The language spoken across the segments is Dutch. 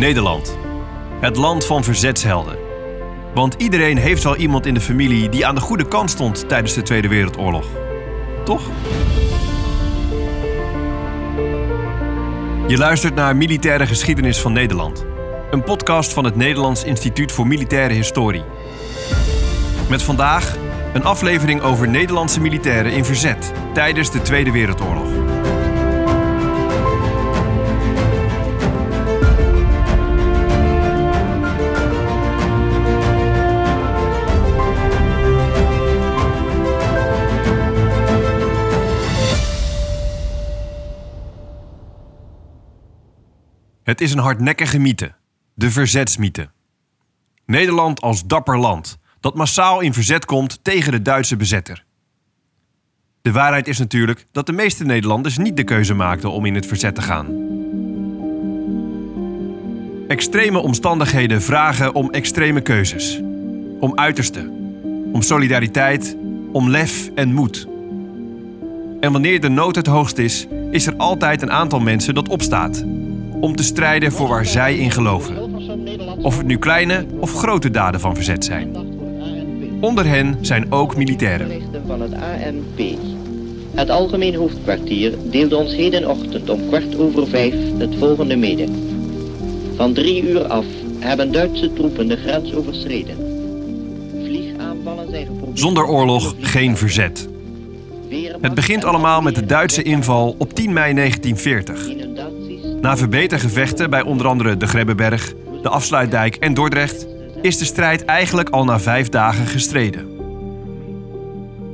Nederland. Het land van verzetshelden. Want iedereen heeft wel iemand in de familie die aan de goede kant stond tijdens de Tweede Wereldoorlog. Toch? Je luistert naar Militaire Geschiedenis van Nederland. Een podcast van het Nederlands Instituut voor Militaire Historie. Met vandaag een aflevering over Nederlandse militairen in verzet tijdens de Tweede Wereldoorlog. Het is een hardnekkige mythe, de verzetsmythe. Nederland als dapper land, dat massaal in verzet komt tegen de Duitse bezetter. De waarheid is natuurlijk dat de meeste Nederlanders niet de keuze maakten om in het verzet te gaan. Extreme omstandigheden vragen om extreme keuzes, om uiterste, om solidariteit, om lef en moed. En wanneer de nood het hoogst is, is er altijd een aantal mensen dat opstaat om te strijden voor waar zij in geloven. Of het nu kleine of grote daden van verzet zijn. Onder hen zijn ook militairen. van het ANP. Het Algemeen Hoofdkwartier deelde ons hedenochtend om kwart over vijf het volgende mede. Van drie uur af hebben Duitse troepen de grens overschreden. Vliegaanvallen zijn geprobeerd... Zonder oorlog geen verzet. Het begint allemaal met de Duitse inval op 10 mei 1940. Na verbetergevechten bij onder andere de Grebbeberg, de Afsluitdijk en Dordrecht is de strijd eigenlijk al na vijf dagen gestreden.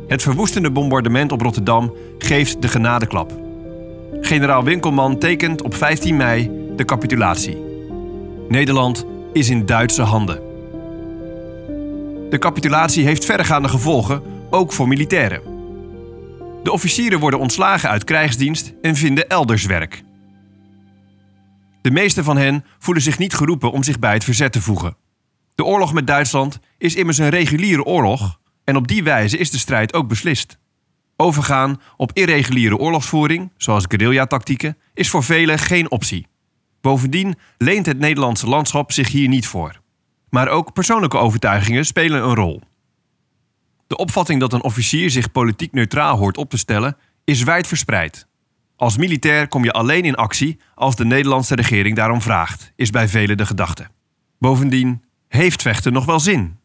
Het verwoestende bombardement op Rotterdam geeft de genadeklap. Generaal Winkelman tekent op 15 mei de capitulatie. Nederland is in Duitse handen. De capitulatie heeft verregaande gevolgen, ook voor militairen. De officieren worden ontslagen uit krijgsdienst en vinden elders werk. De meeste van hen voelen zich niet geroepen om zich bij het verzet te voegen. De oorlog met Duitsland is immers een reguliere oorlog en op die wijze is de strijd ook beslist. Overgaan op irreguliere oorlogsvoering, zoals guerrilla-tactieken, is voor velen geen optie. Bovendien leent het Nederlandse landschap zich hier niet voor. Maar ook persoonlijke overtuigingen spelen een rol. De opvatting dat een officier zich politiek neutraal hoort op te stellen is wijd verspreid. Als militair kom je alleen in actie als de Nederlandse regering daarom vraagt, is bij velen de gedachte. Bovendien heeft vechten nog wel zin.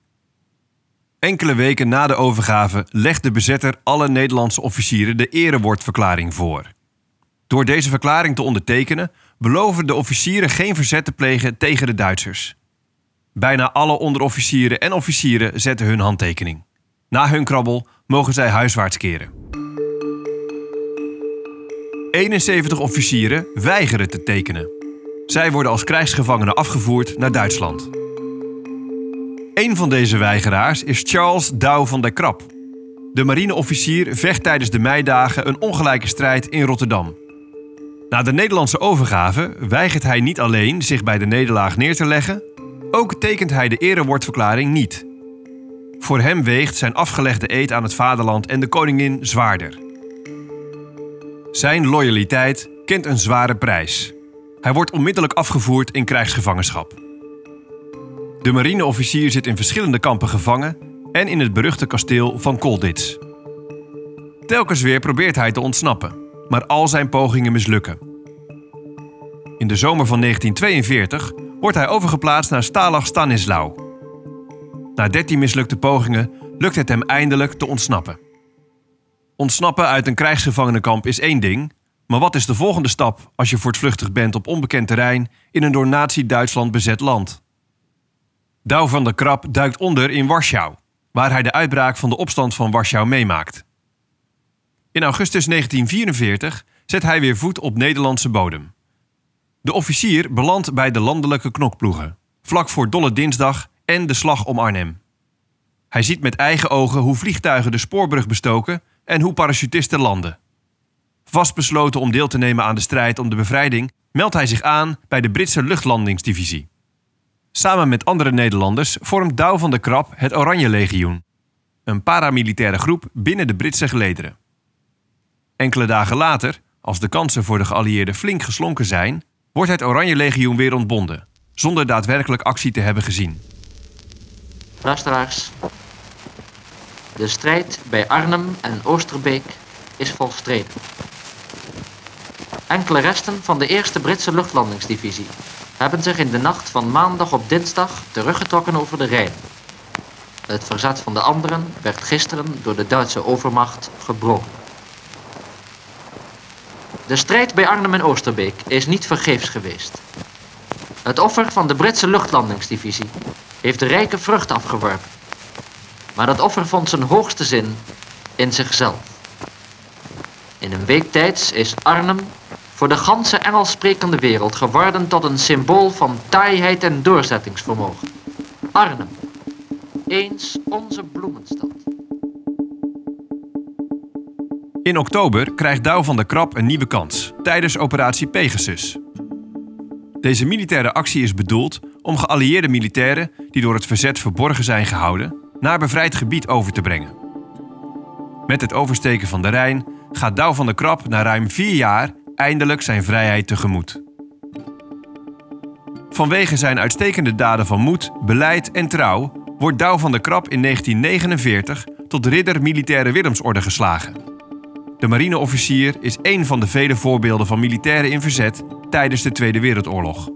Enkele weken na de overgave legt de bezetter alle Nederlandse officieren de erewoordverklaring voor. Door deze verklaring te ondertekenen, beloven de officieren geen verzet te plegen tegen de Duitsers. Bijna alle onderofficieren en officieren zetten hun handtekening. Na hun krabbel mogen zij huiswaarts keren. 71 officieren weigeren te tekenen. Zij worden als krijgsgevangenen afgevoerd naar Duitsland. Een van deze weigeraars is Charles Douw van der Krap. De marineofficier vecht tijdens de meidagen een ongelijke strijd in Rotterdam. Na de Nederlandse overgave weigert hij niet alleen zich bij de nederlaag neer te leggen, ook tekent hij de erewoordverklaring niet. Voor hem weegt zijn afgelegde eed aan het vaderland en de koningin zwaarder. Zijn loyaliteit kent een zware prijs. Hij wordt onmiddellijk afgevoerd in krijgsgevangenschap. De marineofficier zit in verschillende kampen gevangen en in het beruchte kasteel van Colditz. Telkens weer probeert hij te ontsnappen, maar al zijn pogingen mislukken. In de zomer van 1942 wordt hij overgeplaatst naar Stalag Stanislau. Na 13 mislukte pogingen lukt het hem eindelijk te ontsnappen. Ontsnappen uit een krijgsgevangenenkamp is één ding, maar wat is de volgende stap als je voortvluchtig bent op onbekend terrein in een door Nazi-Duitsland bezet land? Douw van der Krap duikt onder in Warschau, waar hij de uitbraak van de opstand van Warschau meemaakt. In augustus 1944 zet hij weer voet op Nederlandse bodem. De officier belandt bij de landelijke knokploegen, vlak voor Dolle Dinsdag en de slag om Arnhem. Hij ziet met eigen ogen hoe vliegtuigen de spoorbrug bestoken en hoe parachutisten landen. Vastbesloten om deel te nemen aan de strijd om de bevrijding, meldt hij zich aan bij de Britse luchtlandingsdivisie. Samen met andere Nederlanders vormt Douw van der Krap het Oranje Legioen, een paramilitaire groep binnen de Britse gelederen. Enkele dagen later, als de kansen voor de geallieerden flink geslonken zijn, wordt het Oranje Legioen weer ontbonden, zonder daadwerkelijk actie te hebben gezien. Luisteraars, de strijd bij Arnhem en Oosterbeek is volstreden. Enkele resten van de eerste Britse luchtlandingsdivisie hebben zich in de nacht van maandag op dinsdag teruggetrokken over de Rijn. Het verzet van de anderen werd gisteren door de Duitse overmacht gebroken. De strijd bij Arnhem en Oosterbeek is niet vergeefs geweest. Het offer van de Britse luchtlandingsdivisie heeft de rijke vrucht afgeworpen. Maar dat offer vond zijn hoogste zin in zichzelf. In een week tijds is Arnhem voor de ganse Engels sprekende wereld geworden tot een symbool van taaiheid en doorzettingsvermogen. Arnhem, eens onze bloemenstad. In oktober krijgt Douw van der Krap een nieuwe kans tijdens operatie Pegasus. Deze militaire actie is bedoeld om geallieerde militairen die door het verzet verborgen zijn gehouden naar bevrijd gebied over te brengen. Met het oversteken van de Rijn gaat Douw van der Krap na ruim vier jaar eindelijk zijn vrijheid tegemoet. Vanwege zijn uitstekende daden van moed, beleid en trouw wordt Douw van der Krap in 1949 tot ridder militaire Willemsorde geslagen. De marineofficier is één van de vele voorbeelden van militairen in verzet tijdens de Tweede Wereldoorlog.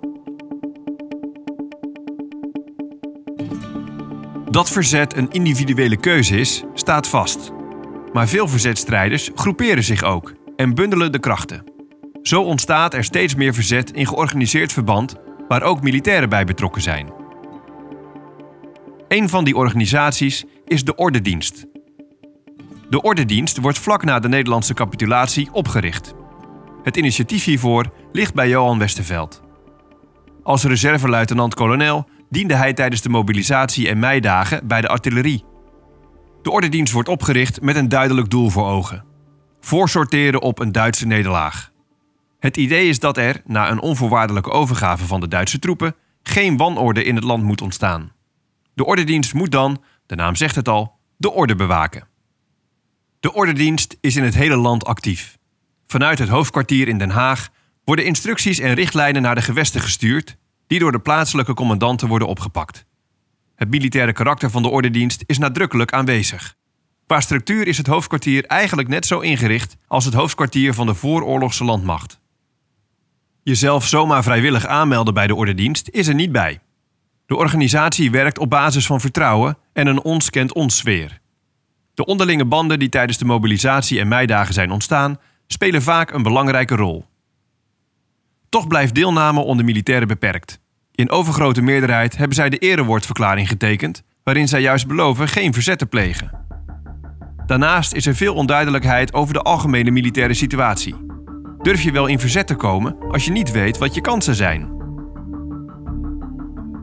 Dat verzet een individuele keuze is, staat vast. Maar veel verzetstrijders groeperen zich ook en bundelen de krachten. Zo ontstaat er steeds meer verzet in georganiseerd verband waar ook militairen bij betrokken zijn. Een van die organisaties is de Ordedienst. De Ordedienst wordt vlak na de Nederlandse capitulatie opgericht. Het initiatief hiervoor ligt bij Johan Westerveld. Als reserveluitenant-kolonel diende hij tijdens de mobilisatie en meidagen bij de artillerie. De Ordedienst wordt opgericht met een duidelijk doel voor ogen: voorsorteren op een Duitse nederlaag. Het idee is dat er, na een onvoorwaardelijke overgave van de Duitse troepen, geen wanorde in het land moet ontstaan. De Ordedienst moet dan, de naam zegt het al, de orde bewaken. De Ordedienst is in het hele land actief. Vanuit het hoofdkwartier in Den Haag worden instructies en richtlijnen naar de gewesten gestuurd, die door de plaatselijke commandanten worden opgepakt. Het militaire karakter van de Ordedienst is nadrukkelijk aanwezig. Qua structuur is het hoofdkwartier eigenlijk net zo ingericht als het hoofdkwartier van de vooroorlogse landmacht. Jezelf zomaar vrijwillig aanmelden bij de Ordedienst is er niet bij. De organisatie werkt op basis van vertrouwen en een ons kent ons sfeer. De onderlinge banden die tijdens de mobilisatie en meidagen zijn ontstaan, spelen vaak een belangrijke rol. Toch blijft deelname onder militairen beperkt. In overgrote meerderheid hebben zij de erewoordverklaring getekend, waarin zij juist beloven geen verzet te plegen. Daarnaast is er veel onduidelijkheid over de algemene militaire situatie. Durf je wel in verzet te komen als je niet weet wat je kansen zijn?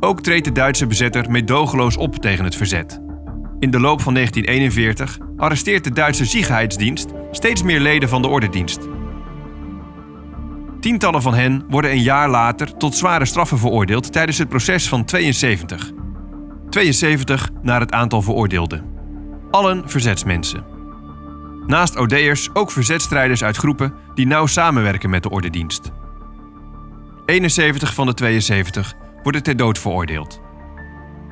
Ook treedt de Duitse bezetter meedogenloos op tegen het verzet. In de loop van 1941 arresteert de Duitse Sicherheidsdienst steeds meer leden van de ordedienst. Tientallen van hen worden een jaar later tot zware straffen veroordeeld tijdens het proces van 72. 72 naar het aantal veroordeelden. Allen verzetsmensen. Naast OD'ers ook verzetstrijders uit groepen die nauw samenwerken met de ordedienst. 71 van de 72 worden ter dood veroordeeld.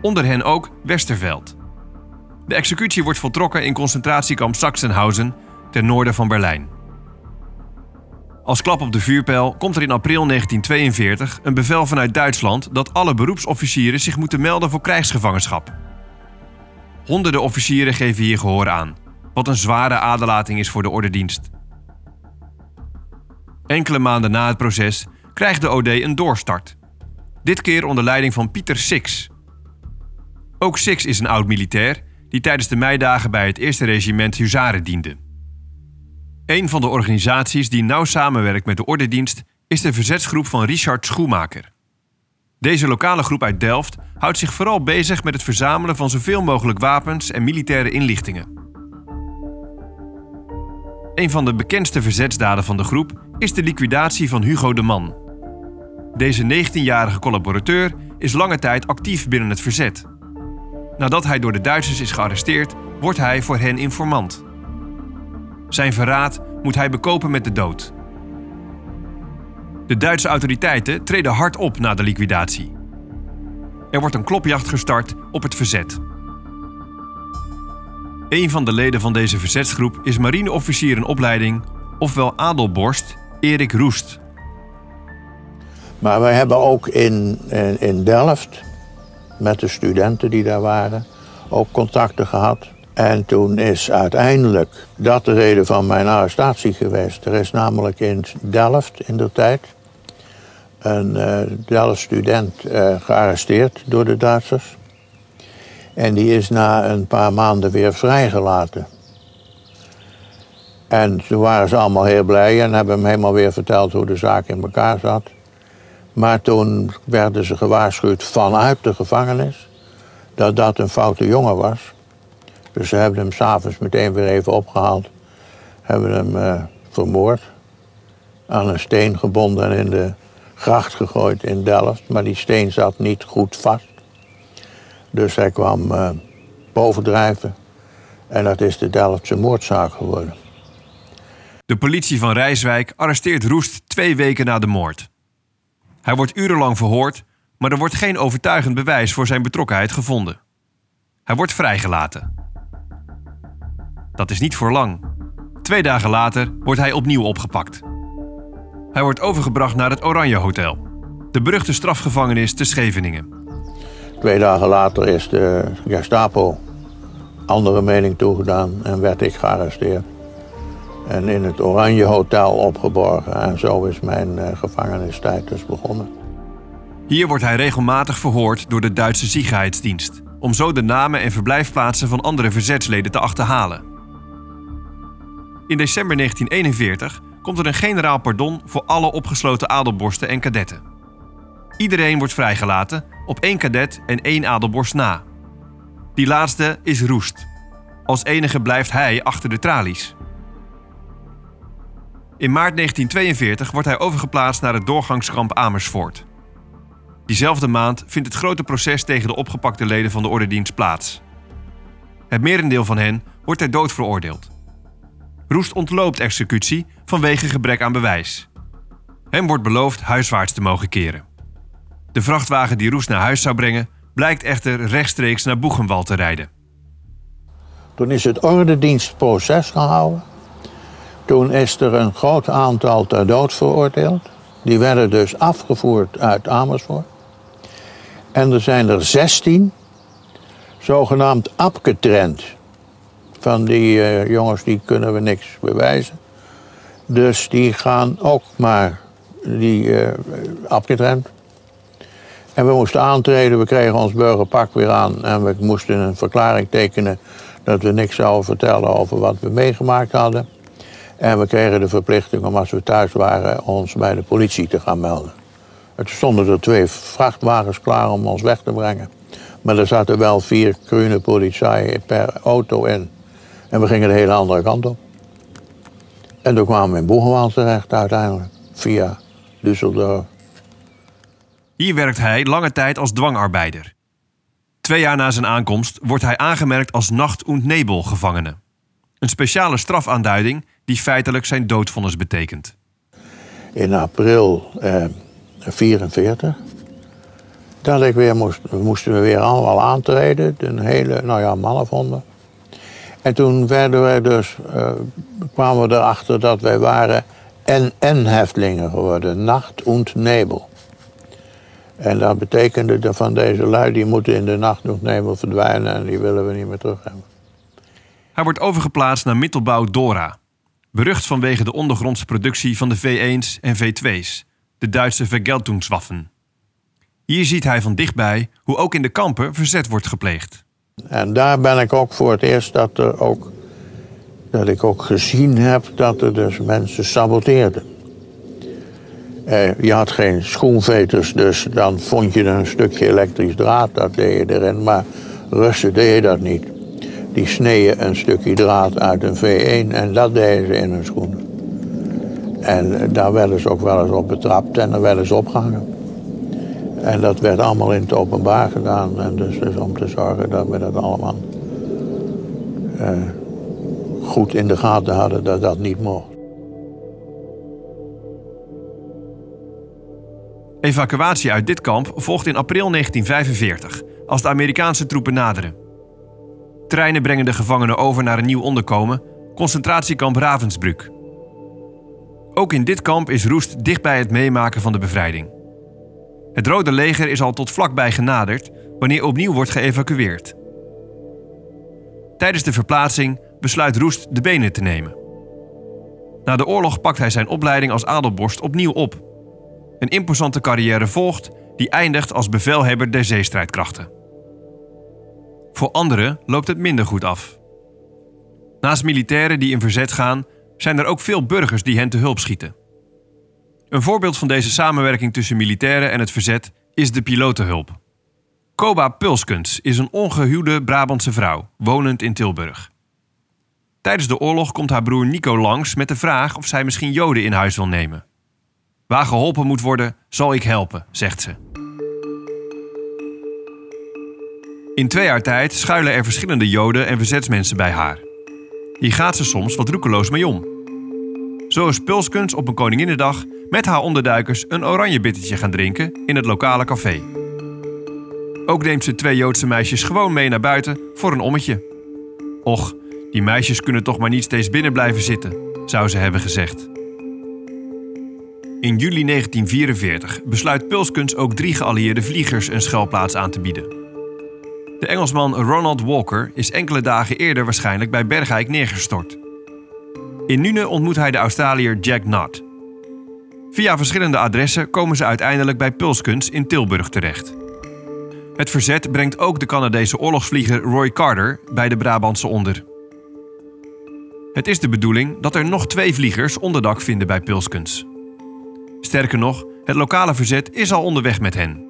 Onder hen ook Westerveld. De executie wordt voltrokken in concentratiekamp Sachsenhausen ten noorden van Berlijn. Als klap op de vuurpijl komt er in april 1942 een bevel vanuit Duitsland dat alle beroepsofficieren zich moeten melden voor krijgsgevangenschap. Honderden officieren geven hier gehoor aan, wat een zware aderlating is voor de ordedienst. Enkele maanden na het proces krijgt de OD een doorstart. Dit keer onder leiding van Pieter Six. Ook Six is een oud-militair die tijdens de meidagen bij het eerste regiment Huzaren diende. Een van de organisaties die nauw samenwerkt met de ordedienst is de verzetsgroep van Richard Schoemaker. Deze lokale groep uit Delft houdt zich vooral bezig met het verzamelen van zoveel mogelijk wapens en militaire inlichtingen. Een van de bekendste verzetsdaden van de groep is de liquidatie van Hugo de Man. Deze 19-jarige collaborateur is lange tijd actief binnen het verzet. Nadat hij door de Duitsers is gearresteerd, wordt hij voor hen informant. Zijn verraad moet hij bekopen met de dood. De Duitse autoriteiten treden hard op na de liquidatie. Er wordt een klopjacht gestart op het verzet. Een van de leden van deze verzetsgroep is marineofficier in opleiding, ofwel Adelborst, Erik Roest. Maar we hebben ook in, in, in Delft, met de studenten die daar waren, ook contacten gehad. En toen is uiteindelijk dat de reden van mijn arrestatie geweest. Er is namelijk in Delft in de tijd een uh, Delft student uh, gearresteerd door de Duitsers. En die is na een paar maanden weer vrijgelaten. En toen waren ze allemaal heel blij en hebben hem helemaal weer verteld hoe de zaak in elkaar zat. Maar toen werden ze gewaarschuwd vanuit de gevangenis dat dat een foute jongen was. Dus ze hebben hem s'avonds meteen weer even opgehaald. Hebben hem uh, vermoord. Aan een steen gebonden en in de gracht gegooid in Delft. Maar die steen zat niet goed vast. Dus hij kwam uh, bovendrijven. En dat is de Delftse moordzaak geworden. De politie van Rijswijk arresteert Roest twee weken na de moord. Hij wordt urenlang verhoord, maar er wordt geen overtuigend bewijs voor zijn betrokkenheid gevonden. Hij wordt vrijgelaten. Dat is niet voor lang. Twee dagen later wordt hij opnieuw opgepakt. Hij wordt overgebracht naar het Oranje Hotel, de beruchte strafgevangenis te Scheveningen. Twee dagen later is de Gestapo andere mening toegedaan en werd ik gearresteerd. En in het Oranje Hotel opgeborgen. En zo is mijn uh, gevangenistijd dus begonnen. Hier wordt hij regelmatig verhoord door de Duitse Ziegheidsdienst. Om zo de namen en verblijfplaatsen van andere verzetsleden te achterhalen. In december 1941 komt er een generaal pardon voor alle opgesloten adelborsten en kadetten. Iedereen wordt vrijgelaten op één kadet en één adelborst na. Die laatste is Roest. Als enige blijft hij achter de tralies. In maart 1942 wordt hij overgeplaatst naar het doorgangskamp Amersfoort. Diezelfde maand vindt het grote proces tegen de opgepakte leden van de ordendienst plaats. Het merendeel van hen wordt ter dood veroordeeld. Roest ontloopt executie vanwege gebrek aan bewijs. Hem wordt beloofd huiswaarts te mogen keren. De vrachtwagen die Roest naar huis zou brengen, blijkt echter rechtstreeks naar Boegenwald te rijden. Toen is het ordendienstproces gehouden. Toen is er een groot aantal ter dood veroordeeld. Die werden dus afgevoerd uit Amersfoort. En er zijn er 16 zogenaamd abgetrend. Van die uh, jongens die kunnen we niks bewijzen. Dus die gaan ook maar die uh. En we moesten aantreden, we kregen ons burgerpak weer aan en we moesten een verklaring tekenen dat we niks zouden vertellen over wat we meegemaakt hadden. En we kregen de verplichting om als we thuis waren ons bij de politie te gaan melden. Er stonden er twee vrachtwagens klaar om ons weg te brengen. Maar er zaten wel vier groene politie per auto in. En we gingen de hele andere kant op. En toen kwamen we in Boegenwald terecht uiteindelijk, via Düsseldorf. Hier werkt hij lange tijd als dwangarbeider. Twee jaar na zijn aankomst wordt hij aangemerkt als nacht- und nebel-gevangene. Een speciale strafaanduiding die feitelijk zijn doodvonnis betekent. In april 1944, eh, dat ik weer moest, moesten we weer allemaal aantreden, een hele, nou ja, mannen vonden. En toen werden wij dus, uh, kwamen we erachter dat wij waren NN-heftelingen geworden, nacht- und nebel. En dat betekende dat van deze lui, die moeten in de nacht und nebel verdwijnen en die willen we niet meer terug hebben. Hij wordt overgeplaatst naar Mittelbouw Dora. Berucht vanwege de ondergrondse productie van de V1's en V2's, de Duitse Vergeltungswaffen. Hier ziet hij van dichtbij hoe ook in de kampen verzet wordt gepleegd. En daar ben ik ook voor het eerst dat, er ook, dat ik ook gezien heb dat er dus mensen saboteerden. Eh, je had geen schoenveters, dus dan vond je een stukje elektrisch draad, dat deed je erin. Maar Russen deden dat niet. Die sneden een stukje draad uit een V1 en dat deden ze in hun schoenen. En daar werden ze ook wel eens op betrapt en er werden ze opgehangen. En dat werd allemaal in het openbaar gedaan. En dus, om te zorgen dat we dat allemaal uh, goed in de gaten hadden dat dat niet mocht. Evacuatie uit dit kamp volgt in april 1945, als de Amerikaanse troepen naderen. Treinen brengen de gevangenen over naar een nieuw onderkomen, concentratiekamp Ravensbrück. Ook in dit kamp is Roest dicht bij het meemaken van de bevrijding. Het Rode Leger is al tot vlakbij genaderd wanneer opnieuw wordt geëvacueerd. Tijdens de verplaatsing besluit Roest de benen te nemen. Na de oorlog pakt hij zijn opleiding als adelborst opnieuw op. Een imposante carrière volgt die eindigt als bevelhebber der zeestrijdkrachten. Voor anderen loopt het minder goed af. Naast militairen die in verzet gaan, zijn er ook veel burgers die hen te hulp schieten. Een voorbeeld van deze samenwerking tussen militairen en het verzet is de pilotenhulp. Koba Pulskens is een ongehuwde Brabantse vrouw, wonend in Tilburg. Tijdens de oorlog komt haar broer Nico langs met de vraag of zij misschien Joden in huis wil nemen. Waar geholpen moet worden, zal ik helpen, zegt ze. In twee jaar tijd schuilen er verschillende Joden en verzetsmensen bij haar. Hier gaat ze soms wat roekeloos mee om. Zo is Pulskens op een Koninginnedag met haar onderduikers een oranjebittetje gaan drinken in het lokale café. Ook neemt ze twee Joodse meisjes gewoon mee naar buiten voor een ommetje. Och, die meisjes kunnen toch maar niet steeds binnen blijven zitten, zou ze hebben gezegd. In juli 1944 besluit Pulskens ook drie geallieerde vliegers een schuilplaats aan te bieden. De Engelsman Ronald Walker is enkele dagen eerder waarschijnlijk bij Bergijk neergestort. In Nune ontmoet hij de Australiër Jack Nutt. Via verschillende adressen komen ze uiteindelijk bij Pulskens in Tilburg terecht. Het verzet brengt ook de Canadese oorlogsvlieger Roy Carter bij de Brabantse onder. Het is de bedoeling dat er nog twee vliegers onderdak vinden bij Pulskens. Sterker nog, het lokale verzet is al onderweg met hen.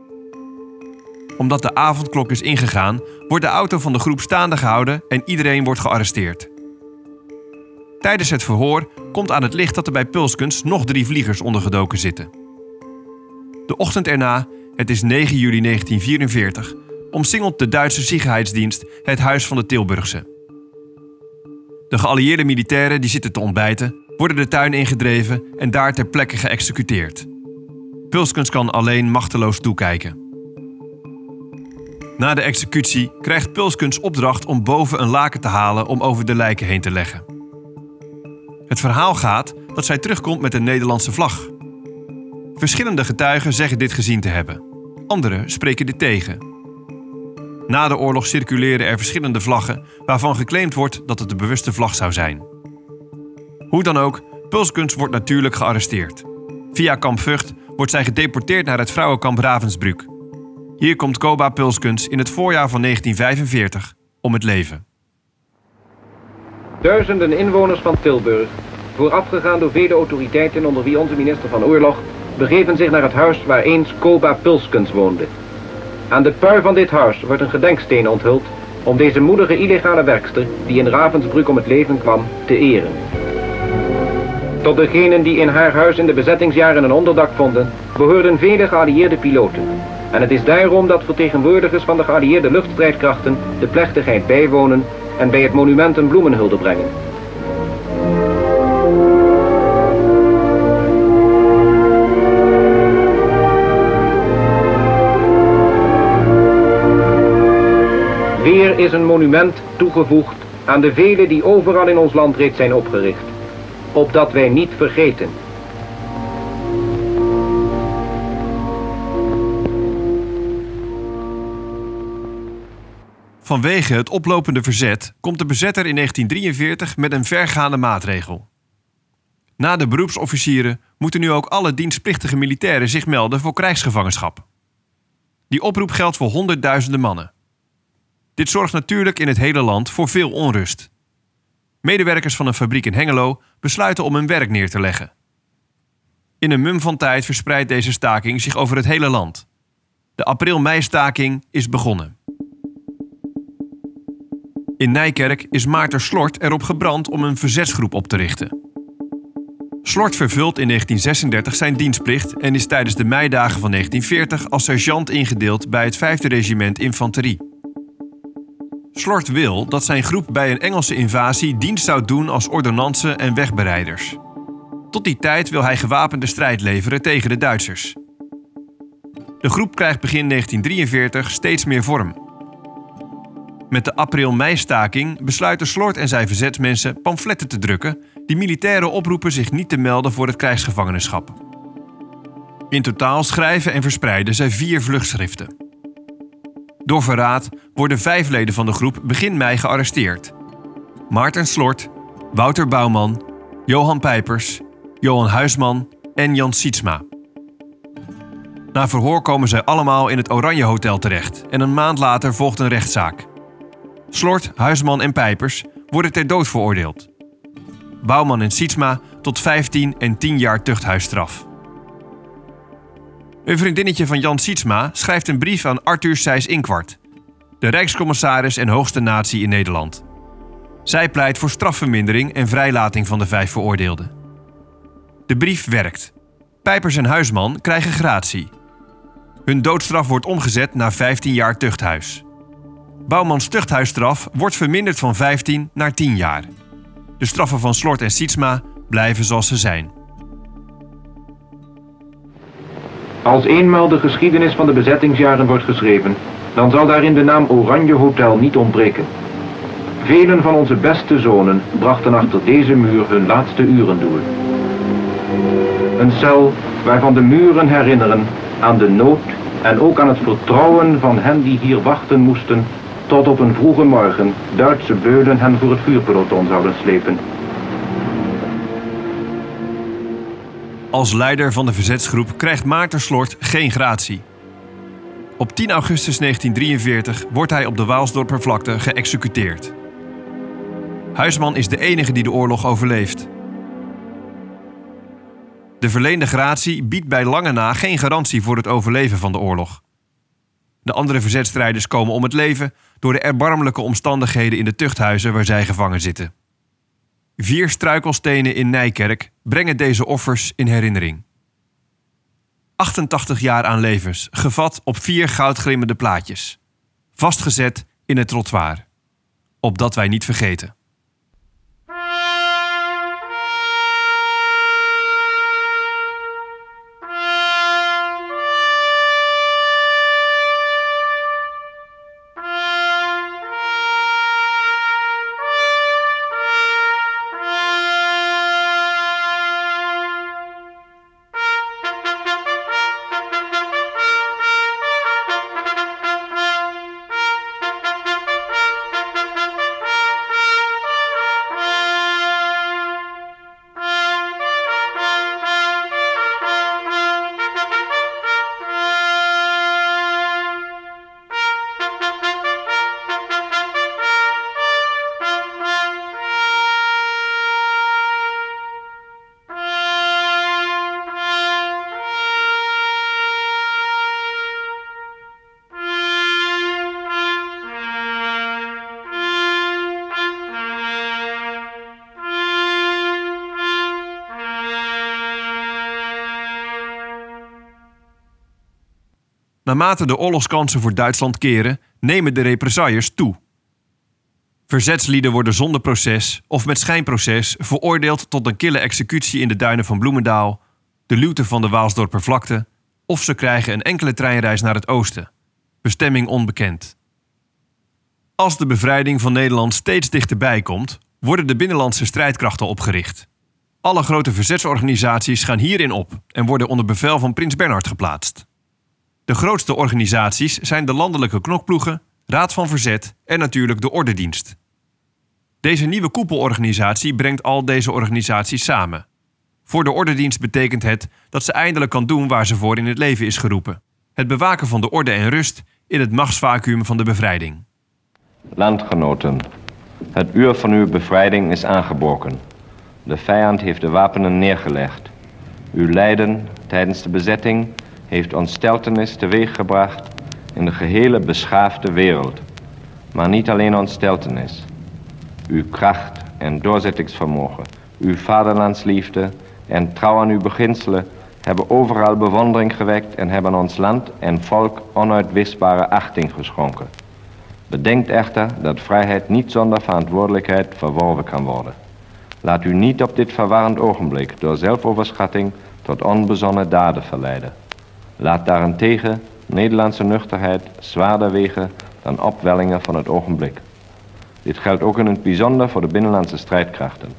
Omdat de avondklok is ingegaan, wordt de auto van de groep staande gehouden en iedereen wordt gearresteerd. Tijdens het verhoor komt aan het licht dat er bij Pulskens nog drie vliegers ondergedoken zitten. De ochtend erna, het is 9 juli 1944, omsingelt de Duitse Ziegenheidsdienst het huis van de Tilburgse. De geallieerde militairen die zitten te ontbijten, worden de tuin ingedreven en daar ter plekke geëxecuteerd. Pulskens kan alleen machteloos toekijken. Na de executie krijgt Pulskens opdracht om boven een laken te halen om over de lijken heen te leggen. Het verhaal gaat dat zij terugkomt met een Nederlandse vlag. Verschillende getuigen zeggen dit gezien te hebben. Anderen spreken dit tegen. Na de oorlog circuleren er verschillende vlaggen waarvan geclaimd wordt dat het de bewuste vlag zou zijn. Hoe dan ook, Pulskens wordt natuurlijk gearresteerd. Via kamp Vught wordt zij gedeporteerd naar het vrouwenkamp Ravensbrück. Hier komt Koba Pulskens in het voorjaar van 1945 om het leven. Duizenden inwoners van Tilburg, voorafgegaan door vele autoriteiten onder wie onze minister van Oorlog, begeven zich naar het huis waar eens Koba Pulskens woonde. Aan de pui van dit huis wordt een gedenksteen onthuld om deze moedige illegale werkster, die in Ravensbrück om het leven kwam, te eren. Tot degenen die in haar huis in de bezettingsjaren een onderdak vonden, behoorden vele geallieerde piloten. En het is daarom dat vertegenwoordigers van de geallieerde luchtstrijdkrachten de plechtigheid bijwonen en bij het monument een bloemenhulde brengen. Weer is een monument toegevoegd aan de vele die overal in ons land reeds zijn opgericht. Opdat wij niet vergeten. Vanwege het oplopende verzet komt de bezetter in 1943 met een vergaande maatregel. Na de beroepsofficieren moeten nu ook alle dienstplichtige militairen zich melden voor krijgsgevangenschap. Die oproep geldt voor honderdduizenden mannen. Dit zorgt natuurlijk in het hele land voor veel onrust. Medewerkers van een fabriek in Hengelo besluiten om hun werk neer te leggen. In een mum van tijd verspreidt deze staking zich over het hele land. De april-mei-staking is begonnen. In Nijkerk is Maarten Slort erop gebrand om een verzetsgroep op te richten. Slort vervult in 1936 zijn dienstplicht en is tijdens de meidagen van 1940 als sergeant ingedeeld bij het 5e regiment infanterie. Slort wil dat zijn groep bij een Engelse invasie dienst zou doen als ordonnansen en wegbereiders. Tot die tijd wil hij gewapende strijd leveren tegen de Duitsers. De groep krijgt begin 1943 steeds meer vorm. Met de april-mei-staking besluiten Slort en zijn verzetsmensen pamfletten te drukken die militairen oproepen zich niet te melden voor het krijgsgevangenschap. In totaal schrijven en verspreiden zij vier vluchtschriften. Door verraad worden vijf leden van de groep begin mei gearresteerd. Maarten Slort, Wouter Bouwman, Johan Pijpers, Johan Huisman en Jan Sietsma. Na verhoor komen zij allemaal in het Oranje Hotel terecht en een maand later volgt een rechtszaak. Slort, Huisman en Pijpers worden ter dood veroordeeld. Bouwman en Sietsma tot 15 en 10 jaar tuchthuisstraf. Een vriendinnetje van Jan Sietsma schrijft een brief aan Arthur Sijs Inkwart, de Rijkscommissaris en hoogste natie in Nederland. Zij pleit voor strafvermindering en vrijlating van de vijf veroordeelden. De brief werkt. Pijpers en Huisman krijgen gratie. Hun doodstraf wordt omgezet naar 15 jaar tuchthuis. Bouwmans tuchthuisstraf wordt verminderd van 15 naar 10 jaar. De straffen van Slort en Sietsma blijven zoals ze zijn. Als eenmaal de geschiedenis van de bezettingsjaren wordt geschreven, dan zal daarin de naam Oranje Hotel niet ontbreken. Velen van onze beste zonen brachten achter deze muur hun laatste uren door. Een cel waarvan de muren herinneren aan de nood en ook aan het vertrouwen van hen die hier wachten moesten tot op een vroege morgen Duitse beulen hen voor het vuurpeloton zouden slepen. Als leider van de verzetsgroep krijgt Maarten Slort geen gratie. Op 10 augustus 1943 wordt hij op de Waalsdorpervlakte geëxecuteerd. Huisman is de enige die de oorlog overleeft. De verleende gratie biedt bij lange na geen garantie voor het overleven van de oorlog. De andere verzetstrijders komen om het leven door de erbarmelijke omstandigheden in de tuchthuizen waar zij gevangen zitten. Vier struikelstenen in Nijkerk brengen deze offers in herinnering. 88 jaar aan levens, gevat op vier goudglimmende plaatjes. Vastgezet in het trottoir. Opdat wij niet vergeten. Naarmate de oorlogskansen voor Duitsland keren, nemen de represailles toe. Verzetslieden worden zonder proces of met schijnproces veroordeeld tot een kille executie in de duinen van Bloemendaal, de luwte van de Waalsdorpervlakte, of ze krijgen een enkele treinreis naar het oosten, bestemming onbekend. Als de bevrijding van Nederland steeds dichterbij komt, worden de binnenlandse strijdkrachten opgericht. Alle grote verzetsorganisaties gaan hierin op en worden onder bevel van prins Bernhard geplaatst. De grootste organisaties zijn de landelijke knokploegen, Raad van Verzet en natuurlijk de Ordedienst. Deze nieuwe koepelorganisatie brengt al deze organisaties samen. Voor de Ordedienst betekent het dat ze eindelijk kan doen waar ze voor in het leven is geroepen: het bewaken van de orde en rust in het machtsvacuum van de bevrijding. Landgenoten, het uur van uw bevrijding is aangebroken. De vijand heeft de wapenen neergelegd. Uw lijden tijdens de bezetting heeft ontsteltenis teweeggebracht in de gehele beschaafde wereld. Maar niet alleen ontsteltenis. Uw kracht en doorzettingsvermogen, uw vaderlandsliefde en trouw aan uw beginselen hebben overal bewondering gewekt en hebben ons land en volk onuitwisbare achting geschonken. Bedenkt echter dat vrijheid niet zonder verantwoordelijkheid verworven kan worden. Laat u niet op dit verwarrend ogenblik door zelfoverschatting tot onbezonnen daden verleiden. Laat daarentegen Nederlandse nuchterheid zwaarder wegen dan opwellingen van het ogenblik. Dit geldt ook in het bijzonder voor de binnenlandse strijdkrachten.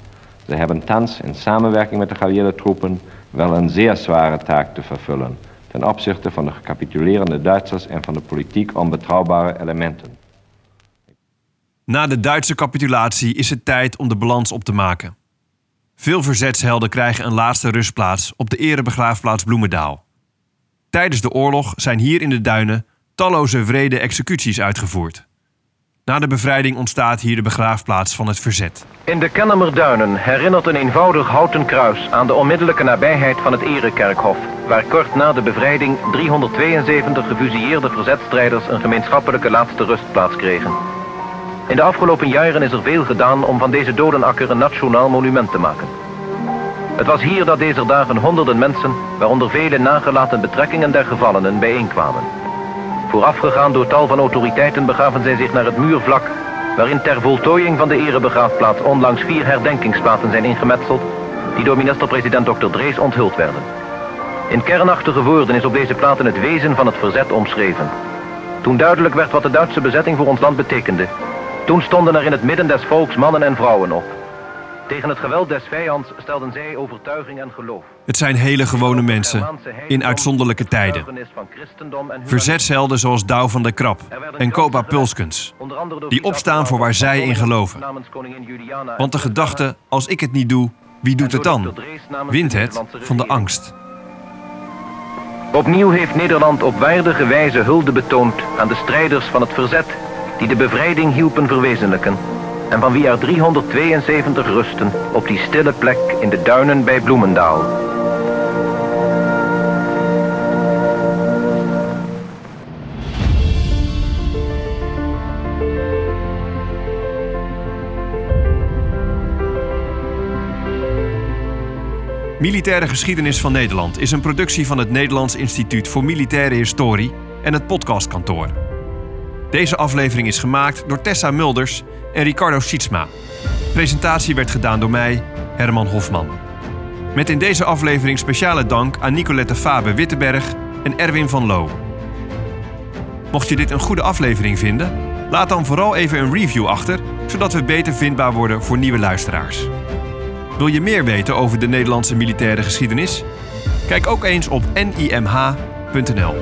Ze hebben thans in samenwerking met de geallieerde troepen wel een zeer zware taak te vervullen ten opzichte van de gecapitulerende Duitsers en van de politiek onbetrouwbare elementen. Na de Duitse capitulatie is het tijd om de balans op te maken. Veel verzetshelden krijgen een laatste rustplaats op de erebegraafplaats Bloemendaal. Tijdens de oorlog zijn hier in de duinen talloze vrede executies uitgevoerd. Na de bevrijding ontstaat hier de begraafplaats van het verzet. In de Kennemerduinen herinnert een eenvoudig houten kruis aan de onmiddellijke nabijheid van het Erekerkhof, waar kort na de bevrijding 372 gefusilleerde verzetstrijders een gemeenschappelijke laatste rustplaats kregen. In de afgelopen jaren is er veel gedaan om van deze dodenakker een nationaal monument te maken. Het was hier dat deze dagen honderden mensen, waaronder vele nagelaten betrekkingen der gevallenen, bijeenkwamen. Voorafgegaan door tal van autoriteiten begaven zij zich naar het muurvlak, waarin ter voltooiing van de erebegraafplaats onlangs vier herdenkingsplaten zijn ingemetseld, die door minister-president Dr. Drees onthuld werden. In kernachtige woorden is op deze platen het wezen van het verzet omschreven. Toen duidelijk werd wat de Duitse bezetting voor ons land betekende, toen stonden er in het midden des volks mannen en vrouwen op. Tegen het geweld des vijands stelden zij overtuiging en geloof. Het zijn hele gewone mensen in uitzonderlijke tijden. Verzetshelden zoals Douw van der Krap en Kopa Pulskens, die opstaan voor waar zij in geloven. Want de gedachte, als ik het niet doe, wie doet het dan? Wint het van de angst. Opnieuw heeft Nederland op waardige wijze hulde betoond aan de strijders van het verzet die de bevrijding hielpen verwezenlijken en van wie er 372 rusten op die stille plek in de duinen bij Bloemendaal. Militaire Geschiedenis van Nederland is een productie van het Nederlands Instituut voor Militaire Historie en het podcastkantoor. Deze aflevering is gemaakt door Tessa Mulders en Ricardo Sietsma. Presentatie werd gedaan door mij, Herman Hofman. Met in deze aflevering speciale dank aan Nicolette Fabe Witteberg en Erwin van Loo. Mocht je dit een goede aflevering vinden, laat dan vooral even een review achter, zodat we beter vindbaar worden voor nieuwe luisteraars. Wil je meer weten over de Nederlandse militaire geschiedenis? Kijk ook eens op nimh.nl.